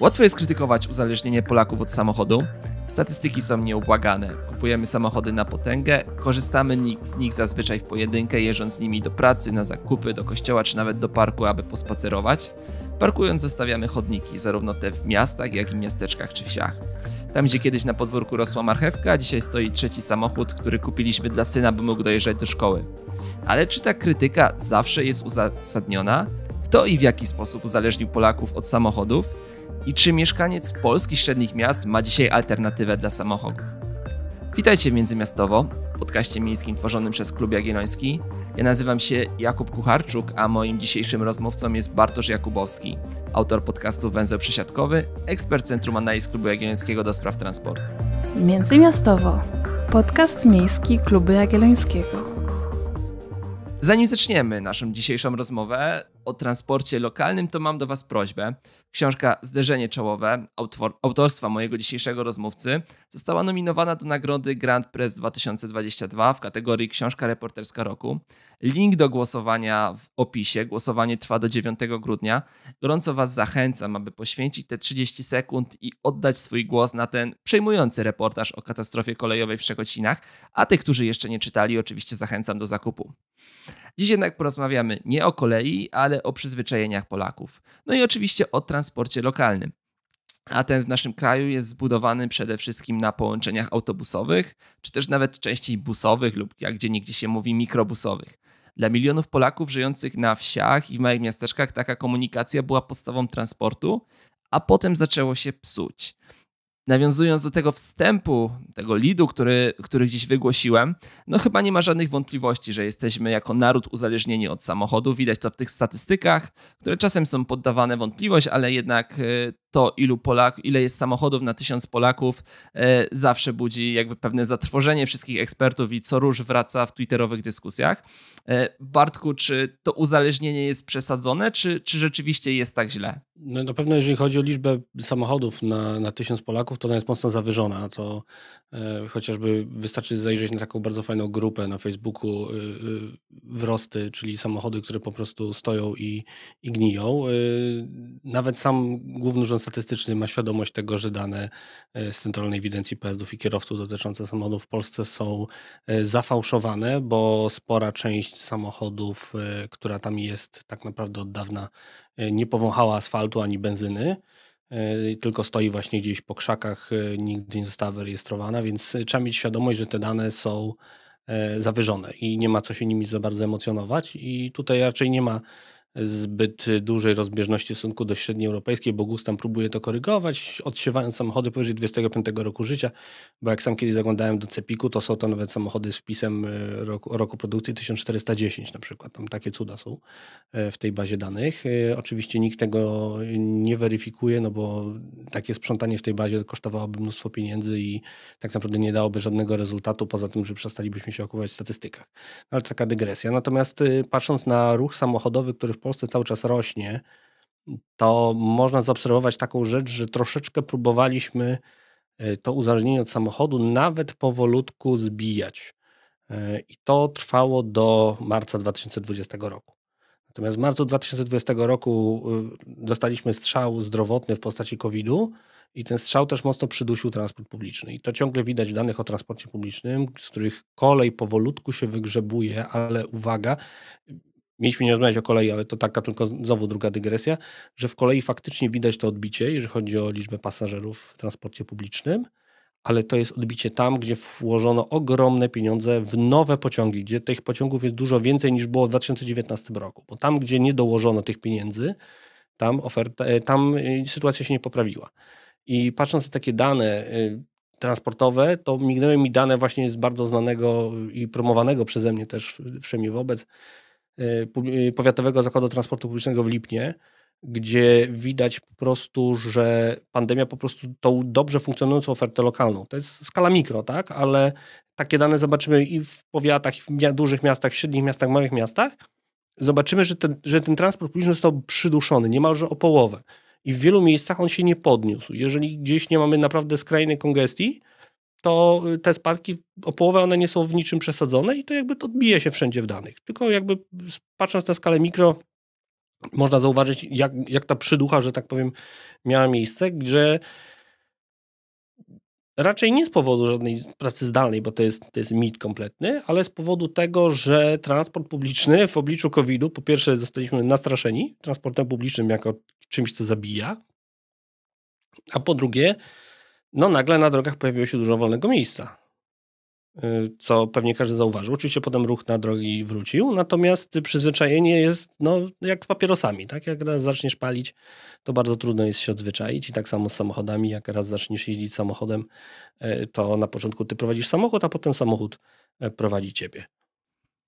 Łatwo jest krytykować uzależnienie Polaków od samochodu. Statystyki są nieubłagane. Kupujemy samochody na potęgę, korzystamy z nich zazwyczaj w pojedynkę, jeżdżąc z nimi do pracy, na zakupy, do kościoła czy nawet do parku, aby pospacerować. Parkując zostawiamy chodniki, zarówno te w miastach, jak i miasteczkach czy wsiach. Tam, gdzie kiedyś na podwórku rosła marchewka, dzisiaj stoi trzeci samochód, który kupiliśmy dla syna, by mógł dojeżdżać do szkoły. Ale czy ta krytyka zawsze jest uzasadniona? Kto i w jaki sposób uzależnił Polaków od samochodów? I czy mieszkaniec polskich średnich miast ma dzisiaj alternatywę dla samochodu? Witajcie w Międzymiastowo, podcaście miejskim tworzonym przez Klub Jagielloński. Ja nazywam się Jakub Kucharczuk, a moim dzisiejszym rozmówcą jest Bartosz Jakubowski, autor podcastu Węzeł Przesiadkowy, ekspert Centrum Analiz Klubu Jagiellońskiego do spraw transportu. Międzymiastowo, podcast miejski Klubu Jagiellońskiego. Zanim zaczniemy naszą dzisiejszą rozmowę o transporcie lokalnym, to mam do Was prośbę. Książka Zderzenie Czołowe autor, autorstwa mojego dzisiejszego rozmówcy została nominowana do nagrody Grand Press 2022 w kategorii Książka Reporterska Roku. Link do głosowania w opisie. Głosowanie trwa do 9 grudnia. Gorąco Was zachęcam, aby poświęcić te 30 sekund i oddać swój głos na ten przejmujący reportaż o katastrofie kolejowej w Szczekocinach, a tych, którzy jeszcze nie czytali, oczywiście zachęcam do zakupu. Dziś jednak porozmawiamy nie o kolei, ale o przyzwyczajeniach Polaków. No i oczywiście o transporcie lokalnym. A ten w naszym kraju jest zbudowany przede wszystkim na połączeniach autobusowych, czy też nawet częściej busowych lub jak gdzie niegdzie się mówi mikrobusowych. Dla milionów Polaków żyjących na wsiach i w małych miasteczkach taka komunikacja była podstawą transportu, a potem zaczęło się psuć nawiązując do tego wstępu, tego lidu, który, który gdzieś wygłosiłem, no chyba nie ma żadnych wątpliwości, że jesteśmy jako naród uzależnieni od samochodu. Widać to w tych statystykach, które czasem są poddawane wątpliwość, ale jednak e, to, ilu Polak, ile jest samochodów na tysiąc Polaków, e, zawsze budzi jakby pewne zatrwożenie wszystkich ekspertów i co róż wraca w twitterowych dyskusjach. E, Bartku, czy to uzależnienie jest przesadzone, czy, czy rzeczywiście jest tak źle? No, na pewno jeżeli chodzi o liczbę samochodów na, na tysiąc Polaków, to ona jest mocno zawyżona. To e, chociażby wystarczy zajrzeć na taką bardzo fajną grupę na Facebooku e, wrosty, czyli samochody, które po prostu stoją i, i gniją. E, nawet sam Główny Statystyczny ma świadomość tego, że dane e, z Centralnej Ewidencji Pojazdów i Kierowców dotyczące samochodów w Polsce są e, zafałszowane, bo spora część samochodów, która tam jest, tak naprawdę od dawna nie powąchała asfaltu ani benzyny, e, tylko stoi właśnie gdzieś po krzakach, e, nigdy nie została wyrejestrowana, więc trzeba mieć świadomość, że te dane są e, zawyżone i nie ma co się nimi za bardzo emocjonować i tutaj raczej nie ma zbyt dużej rozbieżności w stosunku do średniej europejskiej, bo GUS tam próbuje to korygować, odsiewając samochody powyżej 25 roku życia, bo jak sam kiedyś zaglądałem do Cepiku, to są to nawet samochody z wpisem e, roku, roku produkcji 1410 na przykład. Tam takie cuda są e, w tej bazie danych. E, oczywiście nikt tego nie weryfikuje, no bo takie sprzątanie w tej bazie kosztowałoby mnóstwo pieniędzy i tak naprawdę nie dałoby żadnego rezultatu, poza tym, że przestalibyśmy się okupować w statystykach. No, ale taka dygresja. Natomiast patrząc na ruch samochodowy, który w Polsce cały czas rośnie, to można zaobserwować taką rzecz, że troszeczkę próbowaliśmy e, to uzależnienie od samochodu nawet powolutku zbijać. E, I to trwało do marca 2020 roku. Natomiast w marcu 2020 roku e, dostaliśmy strzał zdrowotny w postaci COVID-u i ten strzał też mocno przydusił transport publiczny. I to ciągle widać w danych o transporcie publicznym, z których kolej powolutku się wygrzebuje, ale uwaga, mieliśmy nie rozmawiać o kolei, ale to taka tylko znowu druga dygresja, że w kolei faktycznie widać to odbicie, jeżeli chodzi o liczbę pasażerów w transporcie publicznym, ale to jest odbicie tam, gdzie włożono ogromne pieniądze w nowe pociągi, gdzie tych pociągów jest dużo więcej niż było w 2019 roku. Bo tam, gdzie nie dołożono tych pieniędzy, tam, oferta, e, tam e, sytuacja się nie poprawiła. I patrząc na takie dane e, transportowe, to mignęły mi dane właśnie z bardzo znanego i promowanego przeze mnie też wszędzie wobec Powiatowego Zakładu Transportu Publicznego w Lipnie, gdzie widać po prostu, że pandemia po prostu tą dobrze funkcjonującą ofertę lokalną, to jest skala mikro, tak, ale takie dane zobaczymy i w powiatach, i w dużych miastach, w średnich miastach, małych miastach, zobaczymy, że ten, że ten transport publiczny został przyduszony niemalże o połowę. I w wielu miejscach on się nie podniósł. Jeżeli gdzieś nie mamy naprawdę skrajnej kongestii, to y, te spadki o połowę one nie są w niczym przesadzone i to jakby to odbije się wszędzie w danych. Tylko jakby patrząc na skalę mikro, można zauważyć, jak, jak ta przyducha, że tak powiem, miała miejsce, że raczej nie z powodu żadnej pracy zdalnej, bo to jest, to jest mit kompletny, ale z powodu tego, że transport publiczny w obliczu COVID-u, po pierwsze zostaliśmy nastraszeni transportem publicznym jako czymś, co zabija, a po drugie, no nagle na drogach pojawiło się dużo wolnego miejsca. Y, co pewnie każdy zauważył. Oczywiście potem ruch na drogi wrócił, natomiast przyzwyczajenie jest no, jak z papierosami. Tak? Jak raz zaczniesz palić, to bardzo trudno jest się odzwyczaić i tak samo z samochodami. Jak raz zaczniesz jeździć samochodem, y, to na początku ty prowadzisz samochód, a potem samochód y, prowadzi ciebie.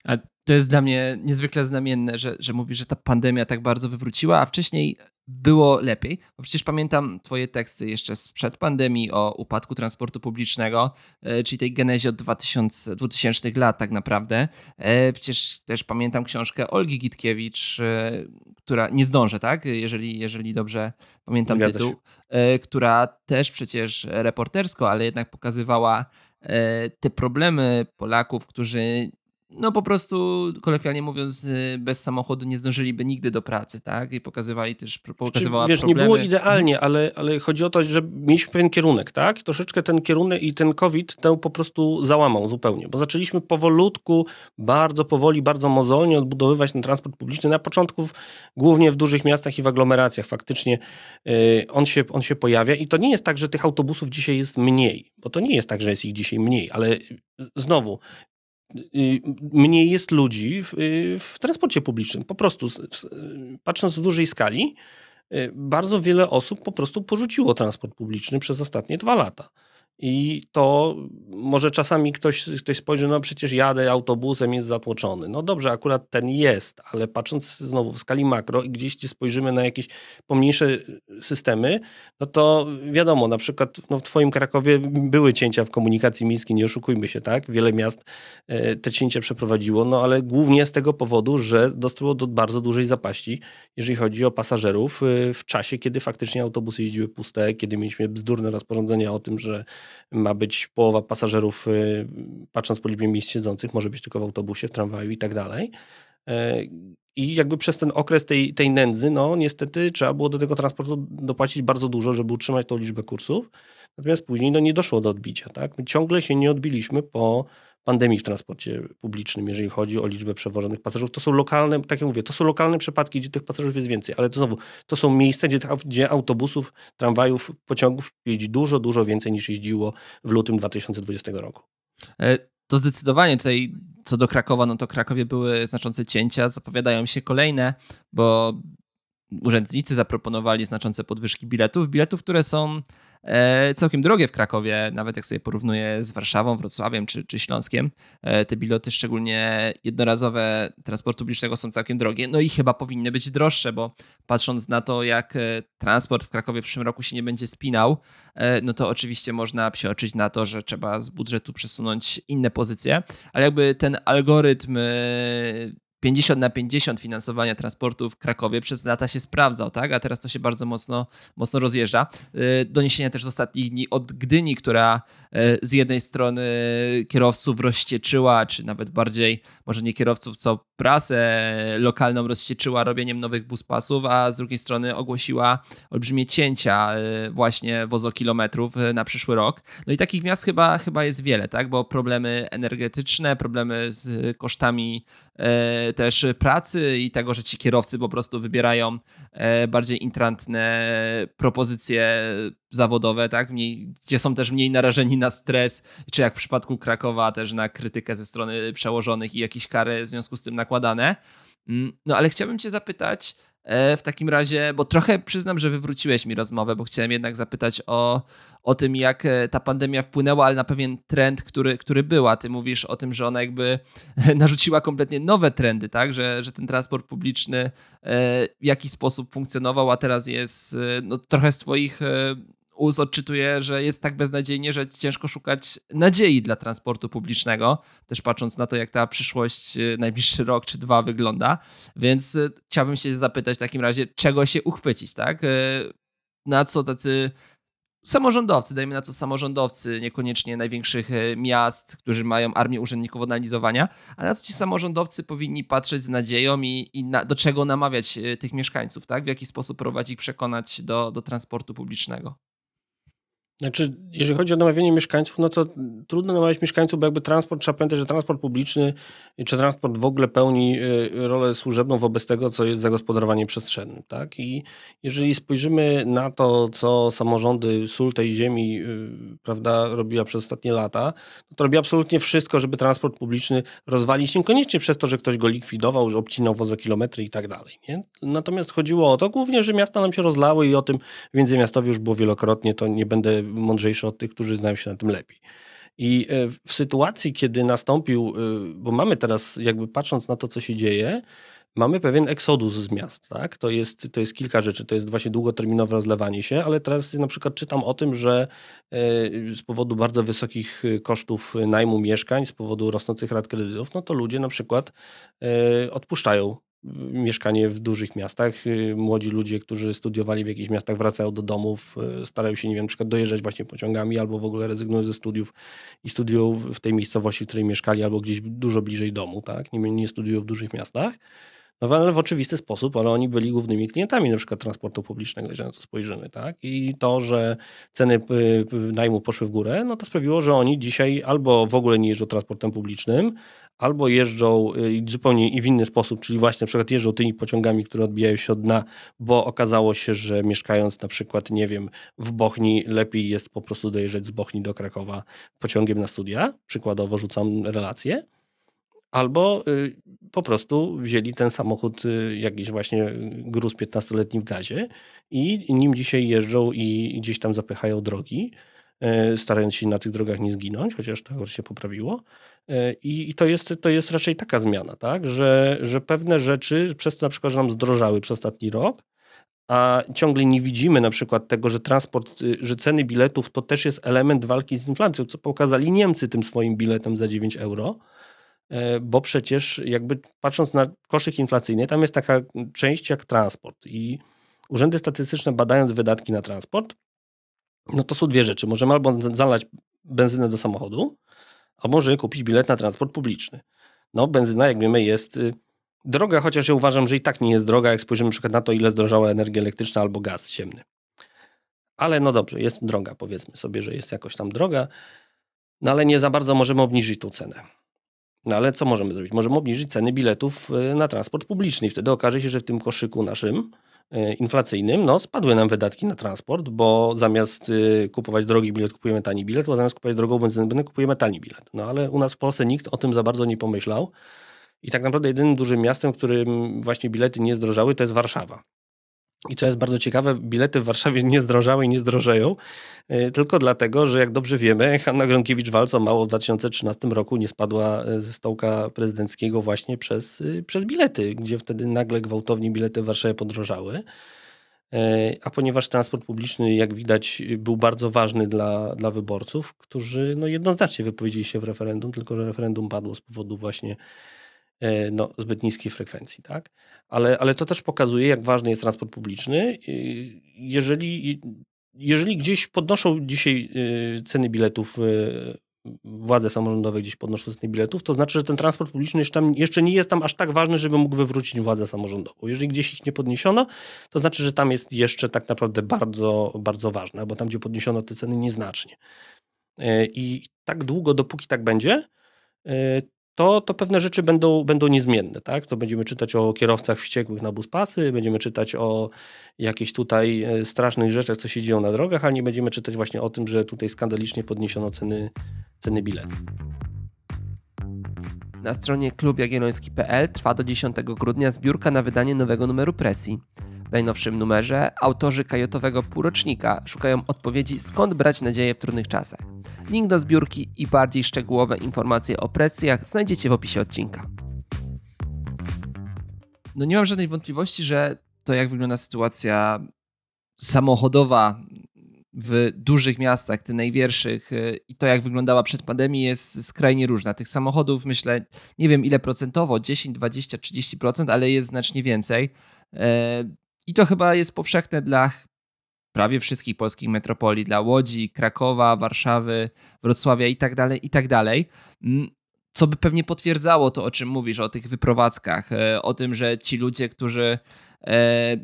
A to jest dla mnie niezwykle znamienne, że, że mówisz, że ta pandemia tak bardzo wywróciła, a wcześniej było lepiej. Bo przecież pamiętam Twoje teksty jeszcze sprzed pandemii o upadku transportu publicznego, e, czyli tej genezie od 2000, 2000 lat tak naprawdę. E, przecież też pamiętam książkę Olgi Gitkiewicz, e, która nie zdążę, tak? Jeżeli, jeżeli dobrze pamiętam Zgadza tytuł, się. która też przecież reportersko, ale jednak pokazywała te problemy Polaków, którzy no po prostu, kolokwialnie mówiąc, y, bez samochodu nie zdążyliby nigdy do pracy, tak? I pokazywali też, pokazywała Wiesz, problemy. nie było idealnie, ale, ale chodzi o to, że mieliśmy pewien kierunek, tak? Troszeczkę ten kierunek i ten COVID tę po prostu załamał zupełnie, bo zaczęliśmy powolutku, bardzo powoli, bardzo mozolnie odbudowywać ten transport publiczny. Na początku głównie w dużych miastach i w aglomeracjach faktycznie yy, on, się, on się pojawia i to nie jest tak, że tych autobusów dzisiaj jest mniej, bo to nie jest tak, że jest ich dzisiaj mniej, ale znowu, Y, mniej jest ludzi w, y, w transporcie publicznym. Po prostu, patrząc w dużej skali, y, bardzo wiele osób po prostu porzuciło transport publiczny przez ostatnie dwa lata. I to może czasami ktoś, ktoś spojrzy, no przecież jadę autobusem, jest zatłoczony. No dobrze, akurat ten jest, ale patrząc znowu w skali makro i gdzieś spojrzymy na jakieś pomniejsze systemy, no to wiadomo, na przykład no w twoim Krakowie były cięcia w komunikacji miejskiej, nie oszukujmy się, tak? Wiele miast e, te cięcia przeprowadziło, no ale głównie z tego powodu, że dostało do bardzo dużej zapaści, jeżeli chodzi o pasażerów e, w czasie, kiedy faktycznie autobusy jeździły puste, kiedy mieliśmy bzdurne rozporządzenia o tym, że ma być połowa pasażerów, y, patrząc po liczbie miejsc siedzących, może być tylko w autobusie, w tramwaju i tak dalej. E, I jakby przez ten okres tej, tej nędzy, no niestety trzeba było do tego transportu dopłacić bardzo dużo, żeby utrzymać tą liczbę kursów. Natomiast później no, nie doszło do odbicia. Tak? My ciągle się nie odbiliśmy po pandemii w transporcie publicznym, jeżeli chodzi o liczbę przewożonych pasażerów. To są lokalne, tak jak mówię, to są lokalne przypadki, gdzie tych pasażerów jest więcej, ale to znowu, to są miejsca, gdzie, gdzie autobusów, tramwajów, pociągów jeździ dużo, dużo więcej niż jeździło w lutym 2020 roku. E, to zdecydowanie tutaj co do Krakowa, no to Krakowie były znaczące cięcia, zapowiadają się kolejne, bo urzędnicy zaproponowali znaczące podwyżki biletów, biletów, które są całkiem drogie w Krakowie, nawet jak sobie porównuję z Warszawą, Wrocławiem czy, czy Śląskiem. E, te bilety, szczególnie jednorazowe transportu publicznego, są całkiem drogie. No i chyba powinny być droższe, bo patrząc na to, jak e, transport w Krakowie w przyszłym roku się nie będzie spinał, no to oczywiście można przeoczyć na to, że trzeba z budżetu przesunąć inne pozycje, ale jakby ten algorytm 50 na 50 finansowania transportu w Krakowie przez lata się sprawdzał, tak? a teraz to się bardzo mocno, mocno rozjeżdża. Y, doniesienia też z ostatnich dni od Gdyni, która y, z jednej strony kierowców rozścieczyła, czy nawet bardziej, może nie kierowców, co prasę lokalną rozścieczyła robieniem nowych buspasów, a z drugiej strony ogłosiła olbrzymie cięcia y, właśnie wozokilometrów na przyszły rok. No i takich miast chyba, chyba jest wiele, tak? bo problemy energetyczne, problemy z kosztami E, też pracy i tego, że ci kierowcy po prostu wybierają bardziej intrantne propozycje zawodowe, tak? Mniej, gdzie są też mniej narażeni na stres, czy jak w przypadku Krakowa też na krytykę ze strony przełożonych i jakieś kary w związku z tym nakładane. Mm, no ale chciałbym cię zapytać, E, w takim razie, bo trochę przyznam, że wywróciłeś mi rozmowę, bo chciałem jednak zapytać o, o tym, jak e, ta pandemia wpłynęła, ale na pewien trend, który, który była. Ty mówisz o tym, że ona jakby narzuciła kompletnie nowe trendy, tak? Że, że ten transport publiczny e, w jakiś sposób funkcjonował, a teraz jest no, trochę z Twoich US odczytuje, że jest tak beznadziejnie, że ciężko szukać nadziei dla transportu publicznego, też patrząc na to, jak ta przyszłość, y, najbliższy rok czy dwa wygląda. Więc y, chciałbym się zapytać w takim razie, czego się uchwycić, tak? Y, na co tacy samorządowcy, dajmy na to samorządowcy, niekoniecznie największych miast, którzy mają armię urzędników analizowania, a na co ci samorządowcy powinni patrzeć z nadzieją i, i na, do czego namawiać tych mieszkańców, tak? W jaki sposób prowadzić ich przekonać do, do transportu publicznego? Znaczy, jeżeli chodzi o namawianie mieszkańców, no to trudno namawiać mieszkańców, bo jakby transport, trzeba pamiętać, że transport publiczny czy transport w ogóle pełni y, rolę służebną wobec tego, co jest zagospodarowanie przestrzennym. Tak? I jeżeli spojrzymy na to, co samorządy sól tej ziemi y, prawda, robiła przez ostatnie lata, no to robi absolutnie wszystko, żeby transport publiczny rozwalić, niekoniecznie przez to, że ktoś go likwidował, że obcinał wozokilometry i tak dalej. Nie? Natomiast chodziło o to głównie, że miasta nam się rozlały i o tym w Międzymiastowie już było wielokrotnie, to nie będę mądrzejszy od tych, którzy znają się na tym lepiej. I e, w sytuacji, kiedy nastąpił, e, bo mamy teraz, jakby patrząc na to, co się dzieje, mamy pewien eksodus z miast. Tak? To, jest, to jest kilka rzeczy. To jest właśnie długoterminowe rozlewanie się, ale teraz na przykład czytam o tym, że e, z powodu bardzo wysokich kosztów najmu mieszkań, z powodu rosnących rat kredytów, no to ludzie na przykład odpuszczają mieszkanie w dużych miastach. Y, młodzi ludzie, którzy studiowali w jakichś miastach, wracają do domów, y, starają się, nie wiem, na przykład dojeżdżać właśnie pociągami, albo w ogóle rezygnują ze studiów i studiują w tej miejscowości, w której mieszkali, albo gdzieś dużo bliżej domu, tak? Nie, nie studiują w dużych miastach. No ale w oczywisty sposób, ale oni byli głównymi klientami na przykład transportu publicznego, jeżeli na to spojrzymy, tak? I to, że ceny y, najmu poszły w górę, no to sprawiło, że oni dzisiaj albo w ogóle nie jeżdżą transportem publicznym, albo jeżdżą y, zupełnie i w inny sposób, czyli właśnie na przykład jeżdżą tymi pociągami, które odbijają się od dna, bo okazało się, że mieszkając na przykład, nie wiem, w Bochni, lepiej jest po prostu dojeżdżać z Bochni do Krakowa pociągiem na studia, przykładowo rzucam relację, albo y, po prostu wzięli ten samochód, y, jakiś właśnie gruz 15-letni w gazie i nim dzisiaj jeżdżą i gdzieś tam zapychają drogi, starając się na tych drogach nie zginąć, chociaż to się poprawiło. E, I, I, to, jest, to jest raczej taka zmiana, tak? że, że pewne rzeczy, przez to na przykład, że nam zdrożały przez ostatni rok, a ciągle nie widzimy na przykład tego, że transport, y, że ceny biletów to też jest element walki z inflacją, co pokazali Niemcy tym swoim biletem za 9 euro, e, bo przecież jakby patrząc na koszyk inflacyjny, tam jest taka część jak transport i urzędy statystyczne badając wydatki na transport, no to są dwie rzeczy. Możemy albo zalać benzynę do samochodu, a może kupić bilet na transport publiczny. No, benzyna, jak wiemy, jest y, droga, chociaż ja uważam, że i tak nie jest droga, jak spojrzymy przykład na to, ile zdrożała energia elektryczna albo gaz ziemny. Ale no dobrze, jest droga, powiedzmy sobie, że jest jakoś tam droga, no ale nie za bardzo możemy obniżyć tą cenę. No ale co możemy zrobić? Możemy obniżyć ceny biletów y, na transport publiczny i wtedy okaże się, że w tym koszyku naszym inflacyjnym, no spadły nam wydatki na transport, bo zamiast y, kupować drogi bilet, kupujemy tani bilet, bo zamiast kupować drogą benzynę, kupujemy tani bilet. No ale u nas w Polsce nikt o tym za bardzo nie pomyślał. I tak naprawdę jedynym dużym miastem, w którym właśnie bilety nie zdrożały, to jest Warszawa. I co jest bardzo ciekawe, bilety w Warszawie nie zdrożały i nie zdrożeją, e, tylko dlatego, że jak dobrze wiemy, Hanna Gronkiewicz-Waltz o mało w 2013 roku nie spadła e, ze stołka prezydenckiego właśnie przez, e, przez bilety, gdzie wtedy nagle gwałtownie bilety w Warszawie podrożały. A ponieważ transport publiczny, jak widać, był bardzo ważny dla, dla wyborców, którzy no, jednoznacznie wypowiedzieli się w referendum, tylko że referendum padło z powodu właśnie no, zbyt niskiej frekwencji. Tak? Ale, ale to też pokazuje, jak ważny jest transport publiczny. Jeżeli, jeżeli gdzieś podnoszą dzisiaj e, ceny biletów, e, władze samorządowe gdzieś podnoszą ceny biletów, to znaczy, że ten transport publiczny jeszcze, tam, jeszcze nie jest tam aż tak ważny, żeby mógł wywrócić władzę samorządową. Jeżeli gdzieś ich nie podniesiono, to znaczy, że tam jest jeszcze tak naprawdę bardzo, bardzo ważne, bo tam, gdzie podniesiono te ceny nieznacznie. I tak długo, dopóki tak będzie, to, to pewne rzeczy będą, będą niezmienne. Tak? To będziemy czytać o kierowcach wściekłych na buspasy, będziemy czytać o jakichś tutaj e, strasznych rzeczach, co się dzieją na drogach, ale nie będziemy czytać właśnie o tym, że tutaj skandalicznie podniesiono ceny, ceny biletów. Na stronie klubjagielloński.pl trwa do 10 grudnia zbiórka na wydanie nowego numeru presji. Najnowszym numerze autorzy kajotowego półrocznika szukają odpowiedzi, skąd brać nadzieję w trudnych czasach. Link do zbiórki i bardziej szczegółowe informacje o presjach znajdziecie w opisie odcinka. No nie mam żadnej wątpliwości, że to jak wygląda sytuacja samochodowa w dużych miastach, tych najwierszych i to jak wyglądała przed pandemią jest skrajnie różna. Tych samochodów myślę, nie wiem ile procentowo, 10, 20, 30%, ale jest znacznie więcej. I to chyba jest powszechne dla prawie wszystkich polskich metropolii, dla Łodzi, Krakowa, Warszawy, Wrocławia i tak dalej, i tak dalej. Mm, co by pewnie potwierdzało to, o czym mówisz, o tych wyprowadzkach, e, o tym, że ci ludzie, którzy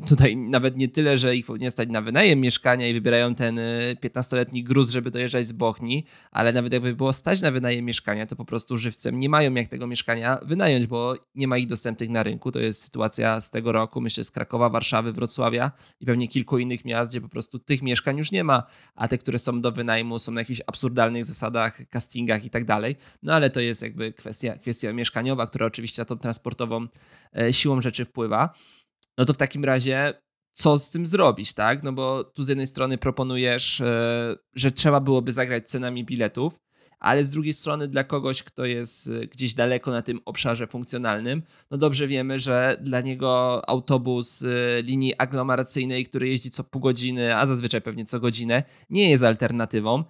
tutaj nawet nie tyle, że ich powinien stać na wynajem mieszkania i wybierają ten 15-letni e, gruz, żeby dojeżdżać z Bochni, ale nawet jakby było stać na wynajem mieszkania, to po prostu żywcem nie mają jak tego mieszkania wynająć, bo nie ma ich dostępnych na rynku. To jest sytuacja z tego roku, myślę z Krakowa, Warszawy, Wrocławia i pewnie kilku innych miast, gdzie po prostu tych mieszkań już nie ma, a te, które są do wynajmu są na jakichś absurdalnych zasadach, castingach i tak dalej. No ale to jest jakby kwestia, kwestia mieszkaniowa, która oczywiście na tą transportową e, siłą rzeczy wpływa no to w takim razie co z tym zrobić, tak? No bo tu z jednej strony proponujesz, e, że trzeba byłoby zagrać cenami biletów, ale z drugiej strony dla kogoś, kto jest e, gdzieś daleko na tym obszarze funkcjonalnym, no dobrze wiemy, że dla niego autobus e, linii aglomeracyjnej, który jeździ co pół godziny, a zazwyczaj pewnie co godzinę, nie jest alternatywą,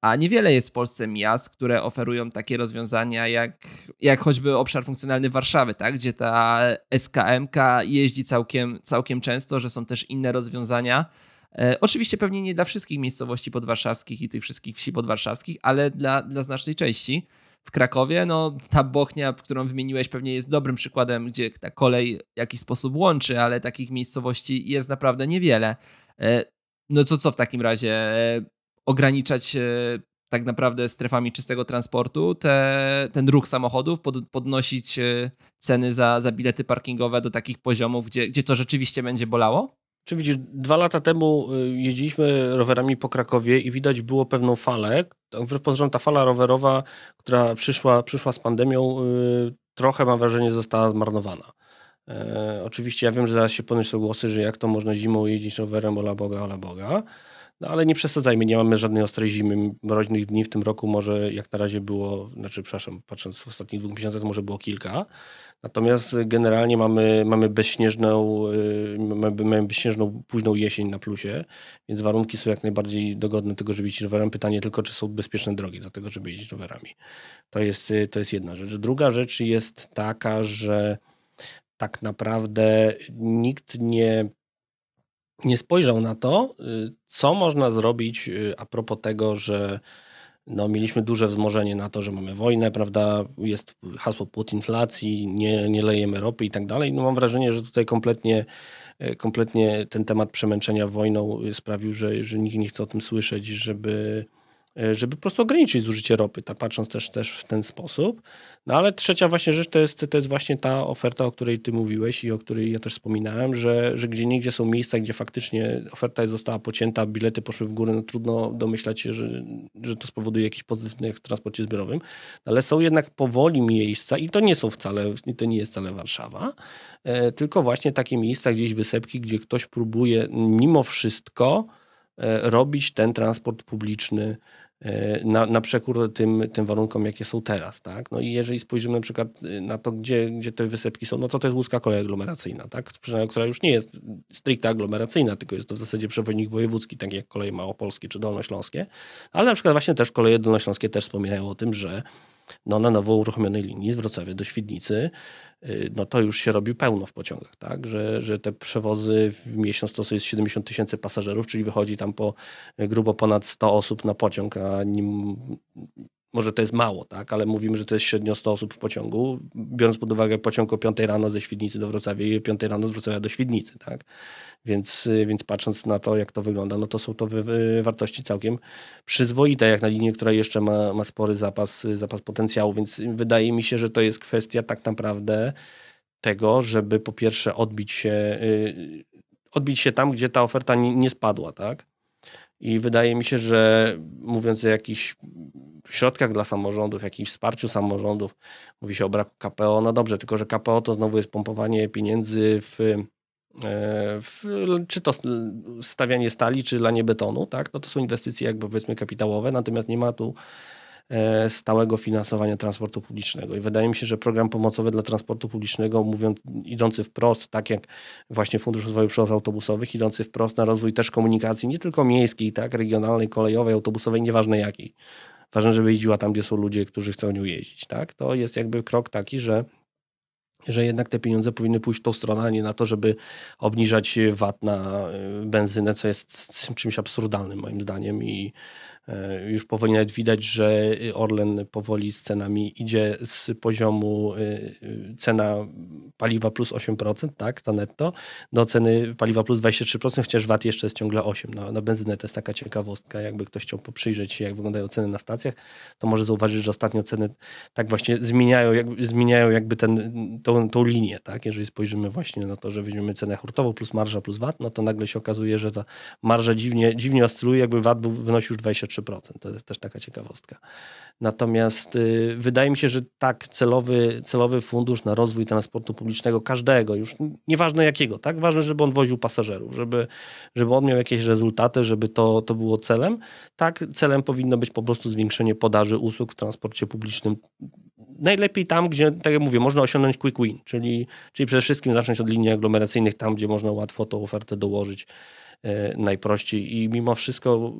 a niewiele jest w Polsce miast, które oferują takie rozwiązania, jak, jak choćby obszar funkcjonalny Warszawy, tak? gdzie ta SKMK jeździ całkiem, całkiem często, że są też inne rozwiązania. E, oczywiście pewnie nie dla wszystkich miejscowości podwarszawskich i tych wszystkich wsi podwarszawskich, ale dla, dla znacznej części. W Krakowie, no ta Bochnia, którą wymieniłeś, pewnie jest dobrym przykładem, gdzie ta kolej w jakiś sposób łączy, ale takich miejscowości jest naprawdę niewiele. E, no co, co w takim razie? Ograniczać tak naprawdę strefami czystego transportu te, ten ruch samochodów, pod, podnosić e, ceny za, za bilety parkingowe do takich poziomów, gdzie, gdzie to rzeczywiście będzie bolało? Czy widzisz, dwa lata temu e, jeździliśmy rowerami po Krakowie i widać było pewną falę. Ta fala rowerowa, która przyszła, przyszła z pandemią, e, trochę mam wrażenie została zmarnowana. Oczywiście ja wiem, że zaraz się podniosą głosy, że jak to można zimą jeździć rowerem, ola Boga, ola Boga. No ale nie przesadzajmy, nie mamy żadnej ostrej zimy. Mroźnych dni w tym roku może jak na razie było, znaczy przepraszam, patrząc w ostatnich dwóch miesiącach, może było kilka. Natomiast generalnie mamy, mamy, bezśnieżną, y, mamy, mamy bezśnieżną późną jesień na plusie, więc warunki są jak najbardziej dogodne tego, żeby jeździć rowerem. Pytanie tylko, czy są bezpieczne drogi do tego, żeby jeździć rowerami. To jest, y, to jest jedna rzecz. Druga rzecz jest taka, że tak naprawdę nikt nie nie spojrzał na to, y, co można zrobić y, a propos tego, że no, mieliśmy duże wzmożenie na to, że mamy wojnę, prawda? Jest hasło płot inflacji, nie, nie lejemy ropy i tak dalej. No, mam wrażenie, że tutaj kompletnie, y, kompletnie ten temat przemęczenia wojną sprawił, że, że nikt nie chce o tym słyszeć, żeby E, żeby po prostu ograniczyć zużycie ropy, tak patrząc też, też w ten sposób. No ale trzecia właśnie rzecz to jest, to jest właśnie ta oferta, o której ty mówiłeś i o której ja też wspominałem, że, że gdzie niegdzie są miejsca, gdzie faktycznie oferta została pocięta, bilety poszły w górę, no trudno domyślać się, że, że to spowoduje jakiś pozytywny w transporcie zbiorowym, ale są jednak powoli miejsca i to nie są wcale, to nie jest wcale Warszawa, e, tylko właśnie takie miejsca, gdzieś wysepki, gdzie ktoś próbuje mimo wszystko e, robić ten transport publiczny E, na, na przekór tym, tym warunkom, jakie są teraz. Tak? No i jeżeli spojrzymy na przykład y, na to, gdzie, gdzie te wysepki są, no to to jest łódzka kolej aglomeracyjna, tak? która już nie jest stricte aglomeracyjna, tylko jest to w zasadzie przewodnik wojewódzki, tak jak koleje małopolskie czy dolnośląskie, ale na przykład właśnie też koleje dolnośląskie też wspominają o tym, że no, na nowo uruchomionej linii z Wrocławia do Świdnicy no to już się robi pełno w pociągach, tak? że, że te przewozy w miesiąc to jest 70 tysięcy pasażerów, czyli wychodzi tam po y, grubo ponad 100 osób na pociąg, a nim, może to jest mało, tak? ale mówimy, że to jest średnio 100 osób w pociągu, biorąc pod uwagę pociąg o 5 rano ze Świdnicy do Wrocławia i o 5 rano z Wrocławia do Świdnicy. Tak? Więc, y, więc patrząc na to, jak to wygląda, no to są to wy, wy, wartości całkiem przyzwoite, jak na linię, która jeszcze ma, ma spory zapas, zapas potencjału, więc wydaje mi się, że to jest kwestia tak naprawdę tego, żeby po pierwsze odbić się, y, odbić się tam, gdzie ta oferta nie, nie spadła, tak? I wydaje mi się, że mówiąc o jakichś środkach dla samorządów, jakimś wsparciu samorządów, mówi się o braku KPO, no dobrze, tylko że KPO to znowu jest pompowanie pieniędzy w, e, w czy to stawianie stali, czy lanie betonu, tak? No to są inwestycje jakby powiedzmy kapitałowe, natomiast nie ma tu stałego finansowania transportu publicznego. I wydaje mi się, że program pomocowy dla transportu publicznego, mówiąc, idący wprost, tak jak właśnie Fundusz Rozwoju Przewozów Autobusowych, idący wprost na rozwój też komunikacji, nie tylko miejskiej, tak, regionalnej, kolejowej, autobusowej, nieważne jakiej. Ważne, żeby jeździła tam, gdzie są ludzie, którzy chcą nią jeździć. Tak? To jest jakby krok taki, że że jednak te pieniądze powinny pójść w tą stronę, a nie na to, żeby obniżać VAT na y, benzynę, co jest czymś absurdalnym moim zdaniem i E, już powoli nawet widać, że Orlen powoli z cenami idzie z poziomu e, e, cena paliwa plus 8%, tak, to netto, do ceny paliwa plus 23%, chociaż VAT jeszcze jest ciągle 8%. Na, na benzynę to jest taka ciekawostka, jakby ktoś chciał przyjrzeć się, jak wyglądają ceny na stacjach, to może zauważyć, że ostatnio ceny tak właśnie zmieniają, jakby, zmieniają jakby ten, tą, tą linię, tak, jeżeli spojrzymy właśnie na to, że weźmiemy cenę hurtową plus marża plus VAT, no to nagle się okazuje, że ta marża dziwnie, dziwnie oscyluje, jakby VAT był, wynosił już 23%. 3%. To jest też taka ciekawostka. Natomiast y, wydaje mi się, że tak, celowy, celowy fundusz na rozwój transportu publicznego, każdego, już nieważne jakiego, tak? Ważne, żeby on woził pasażerów, żeby, żeby on miał jakieś rezultaty, żeby to, to było celem. Tak, celem powinno być po prostu zwiększenie podaży usług w transporcie publicznym. Najlepiej tam, gdzie, tak jak mówię, można osiągnąć quick win, czyli, czyli przede wszystkim zacząć od linii aglomeracyjnych, tam, gdzie można łatwo tą ofertę dołożyć najprościej. I mimo wszystko,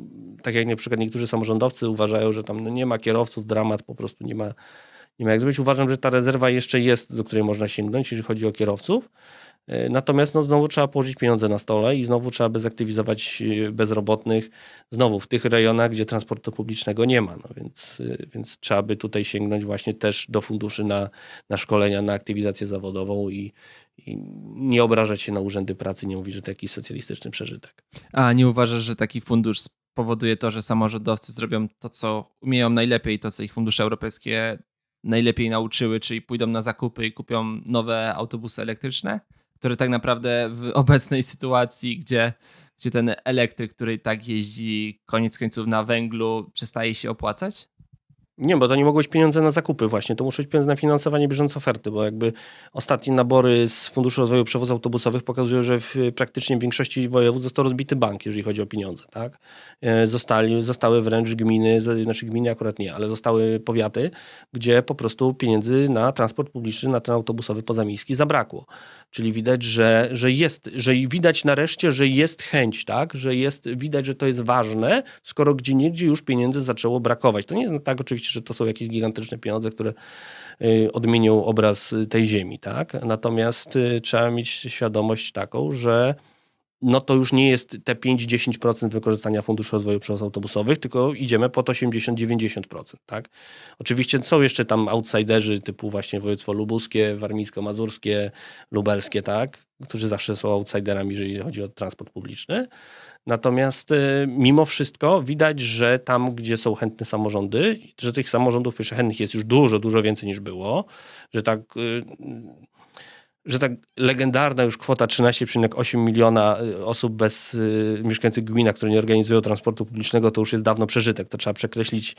tak jak na przykład niektórzy samorządowcy uważają, że tam no nie ma kierowców, dramat, po prostu nie ma, nie ma jak zrobić. Uważam, że ta rezerwa jeszcze jest, do której można sięgnąć, jeżeli chodzi o kierowców. E, natomiast no, znowu trzeba położyć pieniądze na stole i znowu trzeba zaktywizować e, bezrobotnych, znowu w tych rejonach, gdzie transportu publicznego nie ma. No, więc, więc trzeba by tutaj sięgnąć właśnie też do funduszy na, na szkolenia, na aktywizację zawodową i, i nie obrażać się na urzędy pracy, nie mówić, że to jakiś socjalistyczny przeżytek. A nie uważasz, że taki fundusz spowoduje to, że samorządowcy zrobią to, co umieją najlepiej, to, co ich fundusze europejskie najlepiej nauczyły, czyli pójdą na zakupy i kupią nowe autobusy elektryczne, które tak naprawdę w obecnej sytuacji, gdzie, gdzie ten elektryk, który tak jeździ koniec końców na węglu, przestaje się opłacać? Nie, bo to nie mogą być pieniądze na zakupy właśnie, to muszą być pieniądze na finansowanie bieżące oferty, bo jakby ostatnie nabory z Funduszu Rozwoju Przewozów Autobusowych pokazują, że w praktycznie w większości województw został rozbity bank, jeżeli chodzi o pieniądze, tak? E, zostali, zostały wręcz gminy, znaczy gminy akurat nie, ale zostały powiaty, gdzie po prostu pieniędzy na transport publiczny, na ten autobusowy pozamiejski zabrakło. Czyli widać, że, że jest, że widać nareszcie, że jest chęć, tak? Że jest, widać, że to jest ważne, skoro gdzie niegdzie już pieniędzy zaczęło brakować. To nie jest tak oczywiście, że to są jakieś gigantyczne pieniądze, które y, odmienią obraz tej ziemi, tak? Natomiast y, trzeba mieć świadomość taką, że no to już nie jest te 5-10% wykorzystania Funduszu Rozwoju Przewozów Autobusowych, tylko idziemy pod 80-90%. Tak? Oczywiście są jeszcze tam outsiderzy typu właśnie województwo lubuskie, warmińsko-mazurskie, lubelskie, tak? którzy zawsze są outsiderami, jeżeli chodzi o transport publiczny. Natomiast y, mimo wszystko widać, że tam, gdzie są chętne samorządy, że tych samorządów chętnych jest już dużo, dużo więcej niż było, że tak y, że tak legendarna już kwota 13,8 miliona y, osób bez y, mieszkających w gminach, które nie organizują transportu publicznego, to już jest dawno przeżytek. To trzeba przekreślić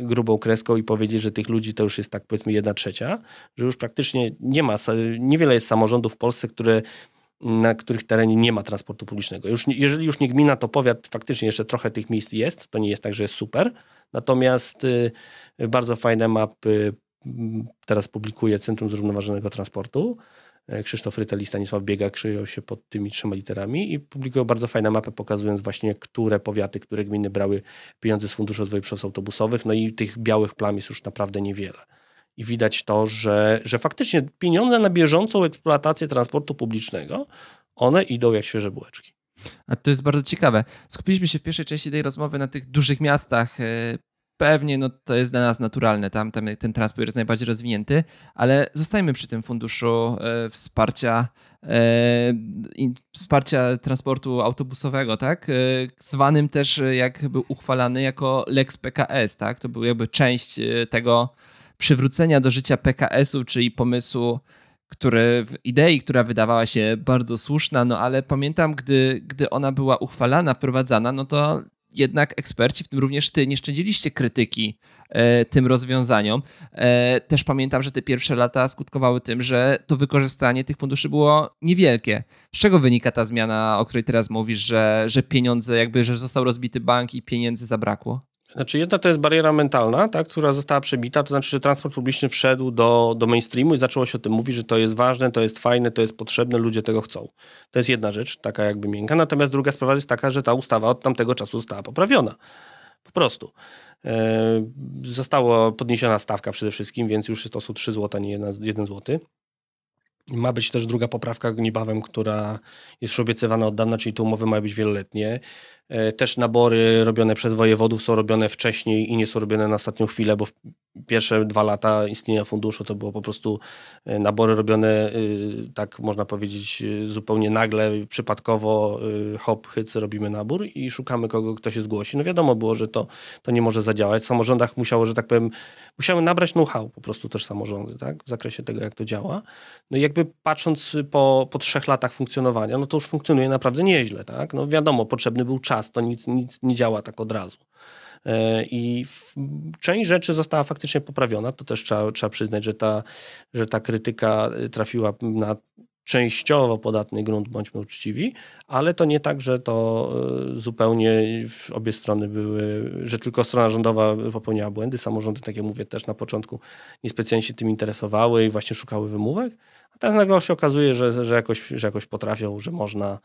grubą kreską i powiedzieć, że tych ludzi to już jest tak powiedzmy jedna trzecia, że już praktycznie nie ma, niewiele jest samorządów w Polsce, które na których terenie nie ma transportu publicznego. Już, jeżeli już nie gmina, to powiat, faktycznie jeszcze trochę tych miejsc jest, to nie jest tak, że jest super. Natomiast y, bardzo fajne mapy teraz publikuje Centrum Zrównoważonego Transportu. E, Krzysztof Rytel i Stanisław Biega kryją się pod tymi trzema literami i publikują bardzo fajną mapę, pokazując właśnie, które powiaty, które gminy brały pieniądze z Funduszu Rozwoju Przewozów Autobusowych. No i tych białych plam jest już naprawdę niewiele. I widać to, że, że faktycznie pieniądze na bieżącą eksploatację transportu publicznego, one idą jak świeże bułeczki. A to jest bardzo ciekawe. Skupiliśmy się w pierwszej części tej rozmowy na tych dużych miastach, e, pewnie no, to jest dla nas naturalne, tam, tam ten transport jest najbardziej rozwinięty, ale zostajmy przy tym funduszu e, wsparcia, e, wsparcia transportu autobusowego, tak? Zwanym też jak był uchwalany jako Lex PKS, tak? To był jakby część tego przywrócenia do życia PKS-u, czyli pomysłu który w idei, która wydawała się bardzo słuszna, no ale pamiętam, gdy, gdy ona była uchwalana, wprowadzana, no to jednak eksperci, w tym również ty, nie szczędziliście krytyki e, tym rozwiązaniom. E, też pamiętam, że te pierwsze lata skutkowały tym, że to wykorzystanie tych funduszy było niewielkie. Z czego wynika ta zmiana, o której teraz mówisz, że, że pieniądze, jakby, że został rozbity bank i pieniędzy zabrakło? Znaczy jedna to jest bariera mentalna, tak, która została przebita, to znaczy, że transport publiczny wszedł do, do mainstreamu i zaczęło się o tym mówić, że to jest ważne, to jest fajne, to jest potrzebne, ludzie tego chcą. To jest jedna rzecz, taka jakby miękka. Natomiast druga sprawa jest taka, że ta ustawa od tamtego czasu została poprawiona. Po prostu. E, została podniesiona stawka przede wszystkim, więc już to są 3 zł, nie 1 zł. Ma być też druga poprawka niebawem, która jest już obiecywana od dawna, czyli te umowy mają być wieloletnie. E, też nabory robione przez wojewodów są robione wcześniej i nie są robione na ostatnią chwilę, bo pierwsze dwa lata istnienia funduszu to było po prostu e, nabory robione, e, tak można powiedzieć, zupełnie nagle, przypadkowo, hop, hyc, robimy nabór i szukamy kogo, kto się zgłosi. No wiadomo było, że to, to nie może zadziałać. W samorządach musiało, że tak powiem, musiały nabrać know-how po prostu też samorządy, tak, w zakresie tego, jak to działa. No i jakby patrząc po, po trzech latach funkcjonowania, no to już funkcjonuje naprawdę nieźle, tak. No wiadomo, potrzebny był czas, to nic, nic nie działa tak od razu. E, I część rzeczy została faktycznie poprawiona. To też trzeba, trzeba przyznać, że ta, że ta krytyka trafiła na częściowo podatny grunt, bądźmy uczciwi, ale to nie tak, że to e, zupełnie obie strony były, że tylko strona rządowa popełniała błędy. Samorządy, tak jak mówię, też na początku niespecjalnie się tym interesowały i właśnie szukały wymówek, a teraz nagle się okazuje, że, że, jakoś, że jakoś potrafią, że można,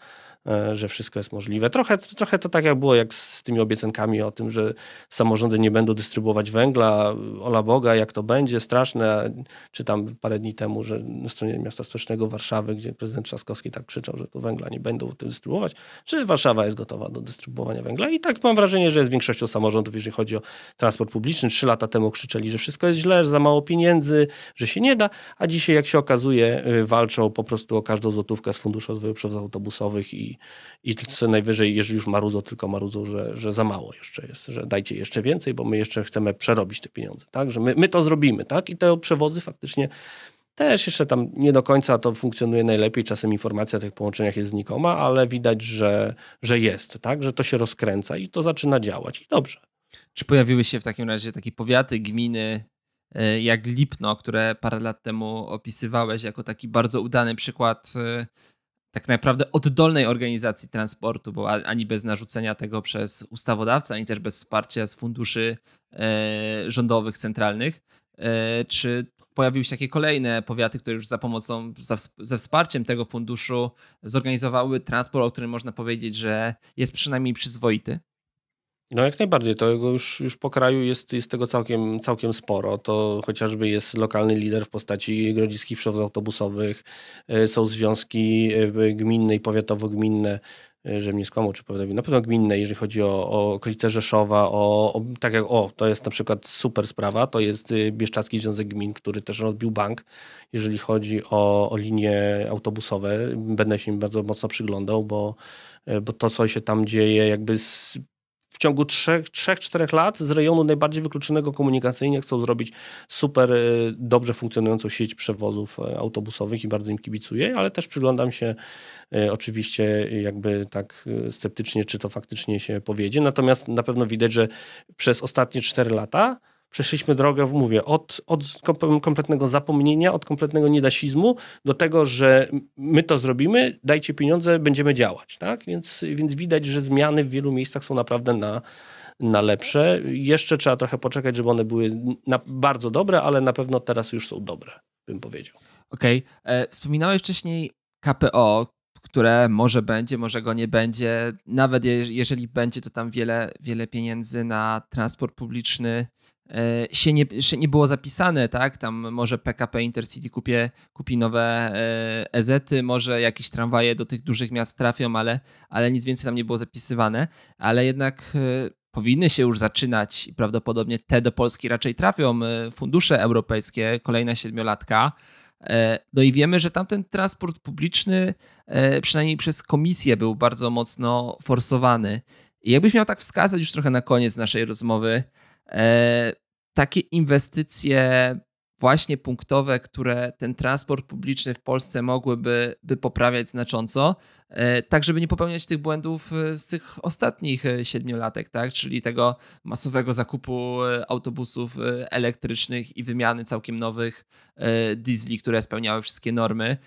E, że wszystko jest możliwe. Trochę, trochę to tak jak było, jak z tymi obiecankami o tym, że samorządy nie będą dystrybuować węgla, ola Boga, jak to będzie, straszne. Czytam parę dni temu, że na stronie miasta stołecznego Warszawy, gdzie prezydent Trzaskowski tak krzyczał, że tu węgla nie będą dystrybuować, że Warszawa jest gotowa do dystrybuowania węgla i tak mam wrażenie, że jest większością samorządów, jeżeli chodzi o transport publiczny. Trzy lata temu krzyczeli, że wszystko jest źle, że za mało pieniędzy, że się nie da, a dzisiaj jak się okazuje y, walczą po prostu o każdą złotówkę z Funduszu Rozwoju Przewozów Autobusowych i i, co najwyżej, jeżeli już marudzą, tylko marudzą, że, że za mało jeszcze jest, że dajcie jeszcze więcej, bo my jeszcze chcemy przerobić te pieniądze, tak? Że my, my to zrobimy, tak? I te przewozy faktycznie też jeszcze tam nie do końca to funkcjonuje najlepiej. Czasem informacja o tych połączeniach jest znikoma, ale widać, że, że jest, tak? Że to się rozkręca i to zaczyna działać. I dobrze. Czy pojawiły się w takim razie takie powiaty, gminy, jak Lipno, które parę lat temu opisywałeś jako taki bardzo udany przykład e, tak naprawdę oddolnej organizacji transportu, bo ani bez narzucenia tego przez ustawodawcę, ani też bez wsparcia z funduszy e, rządowych, centralnych. E, czy pojawiły się takie kolejne powiaty, które już za pomocą, ze wsparciem tego funduszu zorganizowały transport, o którym można powiedzieć, że jest przynajmniej przyzwoity? No jak najbardziej, to już, już po kraju jest, jest tego całkiem, całkiem sporo. To chociażby jest lokalny lider w postaci grodziskich przewozów autobusowych, e, są związki e, gminne i powiatowo-gminne, e, że mnie skłamał, czy powiatowi, na pewno gminne, jeżeli chodzi o, o okolice Rzeszowa, o, o, tak jak, o, to jest na przykład super sprawa, to jest Bieszczadzki Związek Gmin, który też odbił bank, jeżeli chodzi o, o linie autobusowe. Będę się im bardzo mocno przyglądał, bo, bo to, co się tam dzieje, jakby z, w ciągu 3-4 lat z rejonu najbardziej wykluczonego komunikacyjnie chcą zrobić super y, dobrze funkcjonującą sieć przewozów y, autobusowych i bardzo im kibicuję, ale też przyglądam się y, oczywiście jakby tak sceptycznie, czy to faktycznie się powiedzie. Natomiast na pewno widać, że przez ostatnie 4 lata przeszliśmy drogę, mówię, od, od kompletnego zapomnienia, od kompletnego niedasizmu do tego, że my to zrobimy, dajcie pieniądze, będziemy działać. Tak? Więc, więc widać, że zmiany w wielu miejscach są naprawdę na, na lepsze. Jeszcze trzeba trochę poczekać, żeby one były na, bardzo dobre, ale na pewno teraz już są dobre, bym powiedział. Okej. Okay. E, wspominałeś wcześniej KPO, które może będzie, może go nie będzie. Nawet jeżeli będzie, to tam wiele, wiele pieniędzy na transport publiczny się nie, się nie było zapisane, tak? Tam może PKP Intercity kupie, kupi nowe EZ-y, może jakieś tramwaje do tych dużych miast trafią, ale, ale nic więcej tam nie było zapisywane. Ale jednak e, powinny się już zaczynać i prawdopodobnie te do Polski raczej trafią e, fundusze europejskie, kolejna siedmiolatka. No i wiemy, że tamten transport publiczny, przynajmniej przez komisję, był bardzo mocno forsowany. I jakbyś miał tak wskazać już trochę na koniec naszej rozmowy, E, takie inwestycje właśnie punktowe, które ten transport publiczny w Polsce mogłyby by poprawiać znacząco, e, tak żeby nie popełniać tych błędów e, z tych ostatnich siedmiolatek, tak? czyli tego masowego zakupu autobusów elektrycznych i wymiany całkiem nowych diesli, które spełniały wszystkie normy,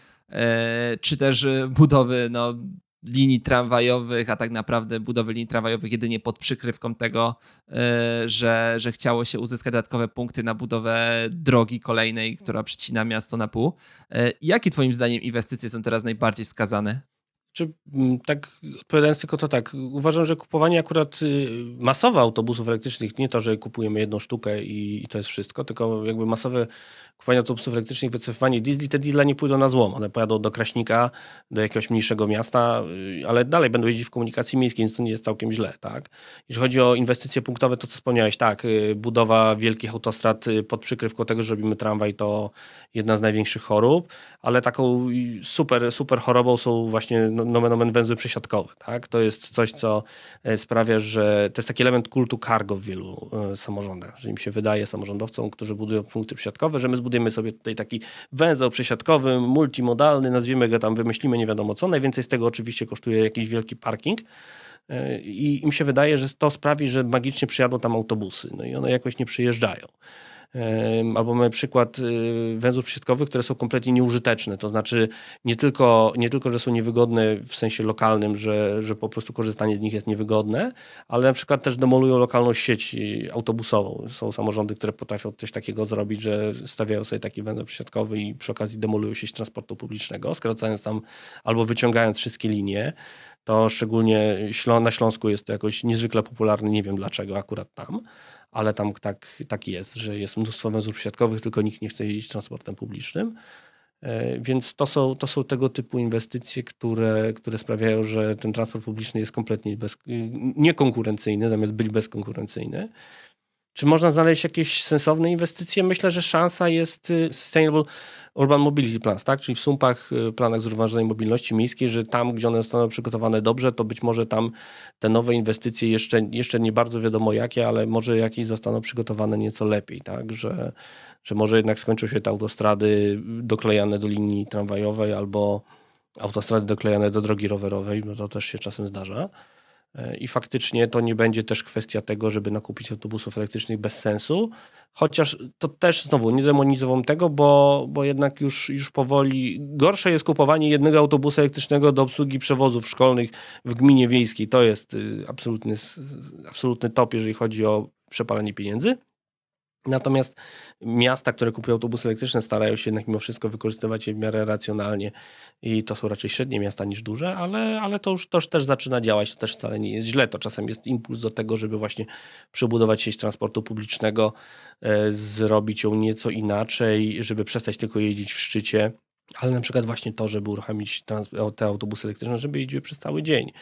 czy też budowy no, linii tramwajowych, a tak naprawdę budowy linii tramwajowych jedynie pod przykrywką tego, e, że, że chciało się uzyskać dodatkowe punkty na budowę drogi kolejnej, która przecina miasto na pół. E, jakie Twoim zdaniem inwestycje są teraz najbardziej wskazane? Czy mm, tak odpowiadając tylko to tak, uważam, że kupowanie akurat y, masowe autobusów elektrycznych, nie to, że kupujemy jedną sztukę i, i to jest wszystko, tylko jakby masowe kupowanie autobusów elektrycznych, wycofywanie diesli, te diesle nie pójdą na złom. One pojadą do Kraśnika, do jakiegoś mniejszego miasta, y, ale dalej będą jeździć w komunikacji miejskiej, więc to nie jest całkiem źle. Tak? Jeśli chodzi o inwestycje punktowe, to co wspomniałeś, tak, y, budowa wielkich autostrad pod przykrywką tego, że robimy tramwaj, to jedna z największych chorób, ale taką super, super chorobą są właśnie nomen omen węzły przesiadkowe. Tak? To jest coś, co e, sprawia, że to jest taki element kultu cargo w wielu e, samorządach, że im się wydaje samorządowcom, którzy budują punkty przesiadkowe, że my zbudujemy sobie tutaj taki węzeł przesiadkowy, multimodalny, nazwijmy go tam, wymyślimy nie wiadomo co. Najwięcej z tego oczywiście kosztuje jakiś wielki parking. E, I im się wydaje, że to sprawi, że magicznie przyjadą tam autobusy. No i one jakoś nie przyjeżdżają. Albo mamy przykład y, węzłów przysiadkowych, które są kompletnie nieużyteczne. To znaczy nie tylko, nie tylko że są niewygodne w sensie lokalnym, że, że po prostu korzystanie z nich jest niewygodne, ale na przykład też demolują lokalną sieć autobusową. Są samorządy, które potrafią coś takiego zrobić, że stawiają sobie taki węzeł przysiadkowy i przy okazji demolują sieć transportu publicznego, skracając tam albo wyciągając wszystkie linie to szczególnie na Śląsku jest to jakoś niezwykle popularne, nie wiem dlaczego akurat tam ale tam tak, tak jest, że jest mnóstwo węzłów przysiadkowych, tylko nikt nie chce jeździć transportem publicznym. E, więc to są, to są tego typu inwestycje, które, które sprawiają, że ten transport publiczny jest kompletnie bez, niekonkurencyjny, zamiast być bezkonkurencyjny. Czy można znaleźć jakieś sensowne inwestycje? Myślę, że szansa jest y, Sustainable Urban Mobility Plans, tak? czyli w SUMPach, y, planach zrównoważonej mobilności miejskiej, że tam, gdzie one zostaną przygotowane dobrze, to być może tam te nowe inwestycje jeszcze, jeszcze nie bardzo wiadomo jakie, ale może jakieś zostaną przygotowane nieco lepiej, tak? że, że może jednak skończą się te autostrady doklejane do linii tramwajowej albo autostrady doklejane do drogi rowerowej, bo to też się czasem zdarza. I faktycznie to nie będzie też kwestia tego, żeby nakupić autobusów elektrycznych bez sensu. Chociaż to też znowu nie demonizowałem tego, bo, bo jednak już, już powoli gorsze jest kupowanie jednego autobusu elektrycznego do obsługi przewozów szkolnych w gminie wiejskiej. To jest y, absolutny, absolutny top, jeżeli chodzi o przepalanie pieniędzy. Natomiast miasta, które kupują autobusy elektryczne, starają się jednak mimo wszystko wykorzystywać je w miarę racjonalnie i to są raczej średnie miasta niż duże, ale, ale to, już, to już też zaczyna działać, to też wcale nie jest źle. To czasem jest impuls do tego, żeby właśnie przebudować sieć transportu publicznego, e, zrobić ją nieco inaczej, żeby przestać tylko jeździć w szczycie, ale na przykład właśnie to, żeby uruchomić te autobusy elektryczne, żeby jeździły przez cały dzień.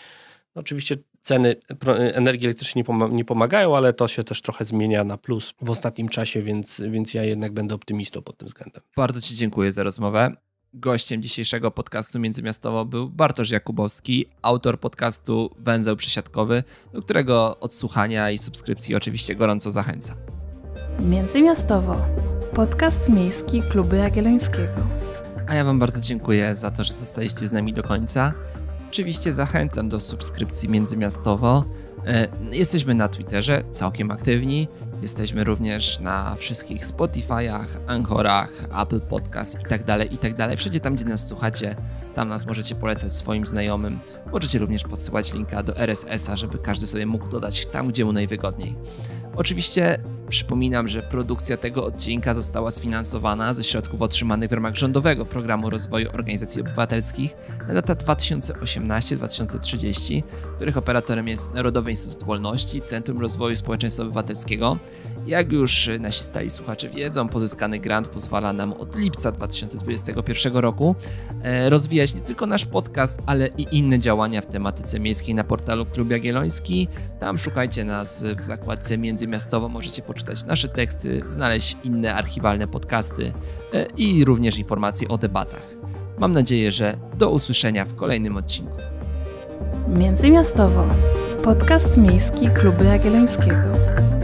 Oczywiście ceny energii elektrycznej nie pomagają, ale to się też trochę zmienia na plus w ostatnim czasie, więc, więc ja jednak będę optymistą pod tym względem. Bardzo Ci dziękuję za rozmowę. Gościem dzisiejszego podcastu Międzymiastowo był Bartosz Jakubowski, autor podcastu Węzeł Przesiadkowy, do którego odsłuchania i subskrypcji oczywiście gorąco zachęcam. Międzymiastowo. Podcast miejski Kluby Jagiellońskiego. A ja Wam bardzo dziękuję za to, że zostaliście z nami do końca. Oczywiście zachęcam do subskrypcji międzymiastowo. E, jesteśmy na Twitterze, całkiem aktywni. Jesteśmy również na wszystkich Spotify'ach, Anchorach, Apple Podcast i tak dalej, i tak. Wszędzie tam, gdzie nas słuchacie, tam nas możecie polecać swoim znajomym. Możecie również podsyłać linka do RSS-a, żeby każdy sobie mógł dodać tam, gdzie mu najwygodniej. Oczywiście przypominam, że produkcja tego odcinka została sfinansowana ze środków otrzymanych w ramach rządowego programu rozwoju organizacji obywatelskich na lata 2018-2030, których operatorem jest Narodowy Instytut Wolności, Centrum Rozwoju Społeczeństwa Obywatelskiego. Jak już nasi stali słuchacze wiedzą, pozyskany grant pozwala nam od lipca 2021 roku e, rozwijać nie tylko nasz podcast, ale i inne działania w tematyce miejskiej na portalu Klub Jagielloński. Tam szukajcie nas w zakładce międzymiastowo, możecie poczytać nasze teksty, znaleźć inne archiwalne podcasty e, i również informacje o debatach. Mam nadzieję, że do usłyszenia w kolejnym odcinku. Międzymiastowo. Podcast miejski Kluby Jagiellońskiego.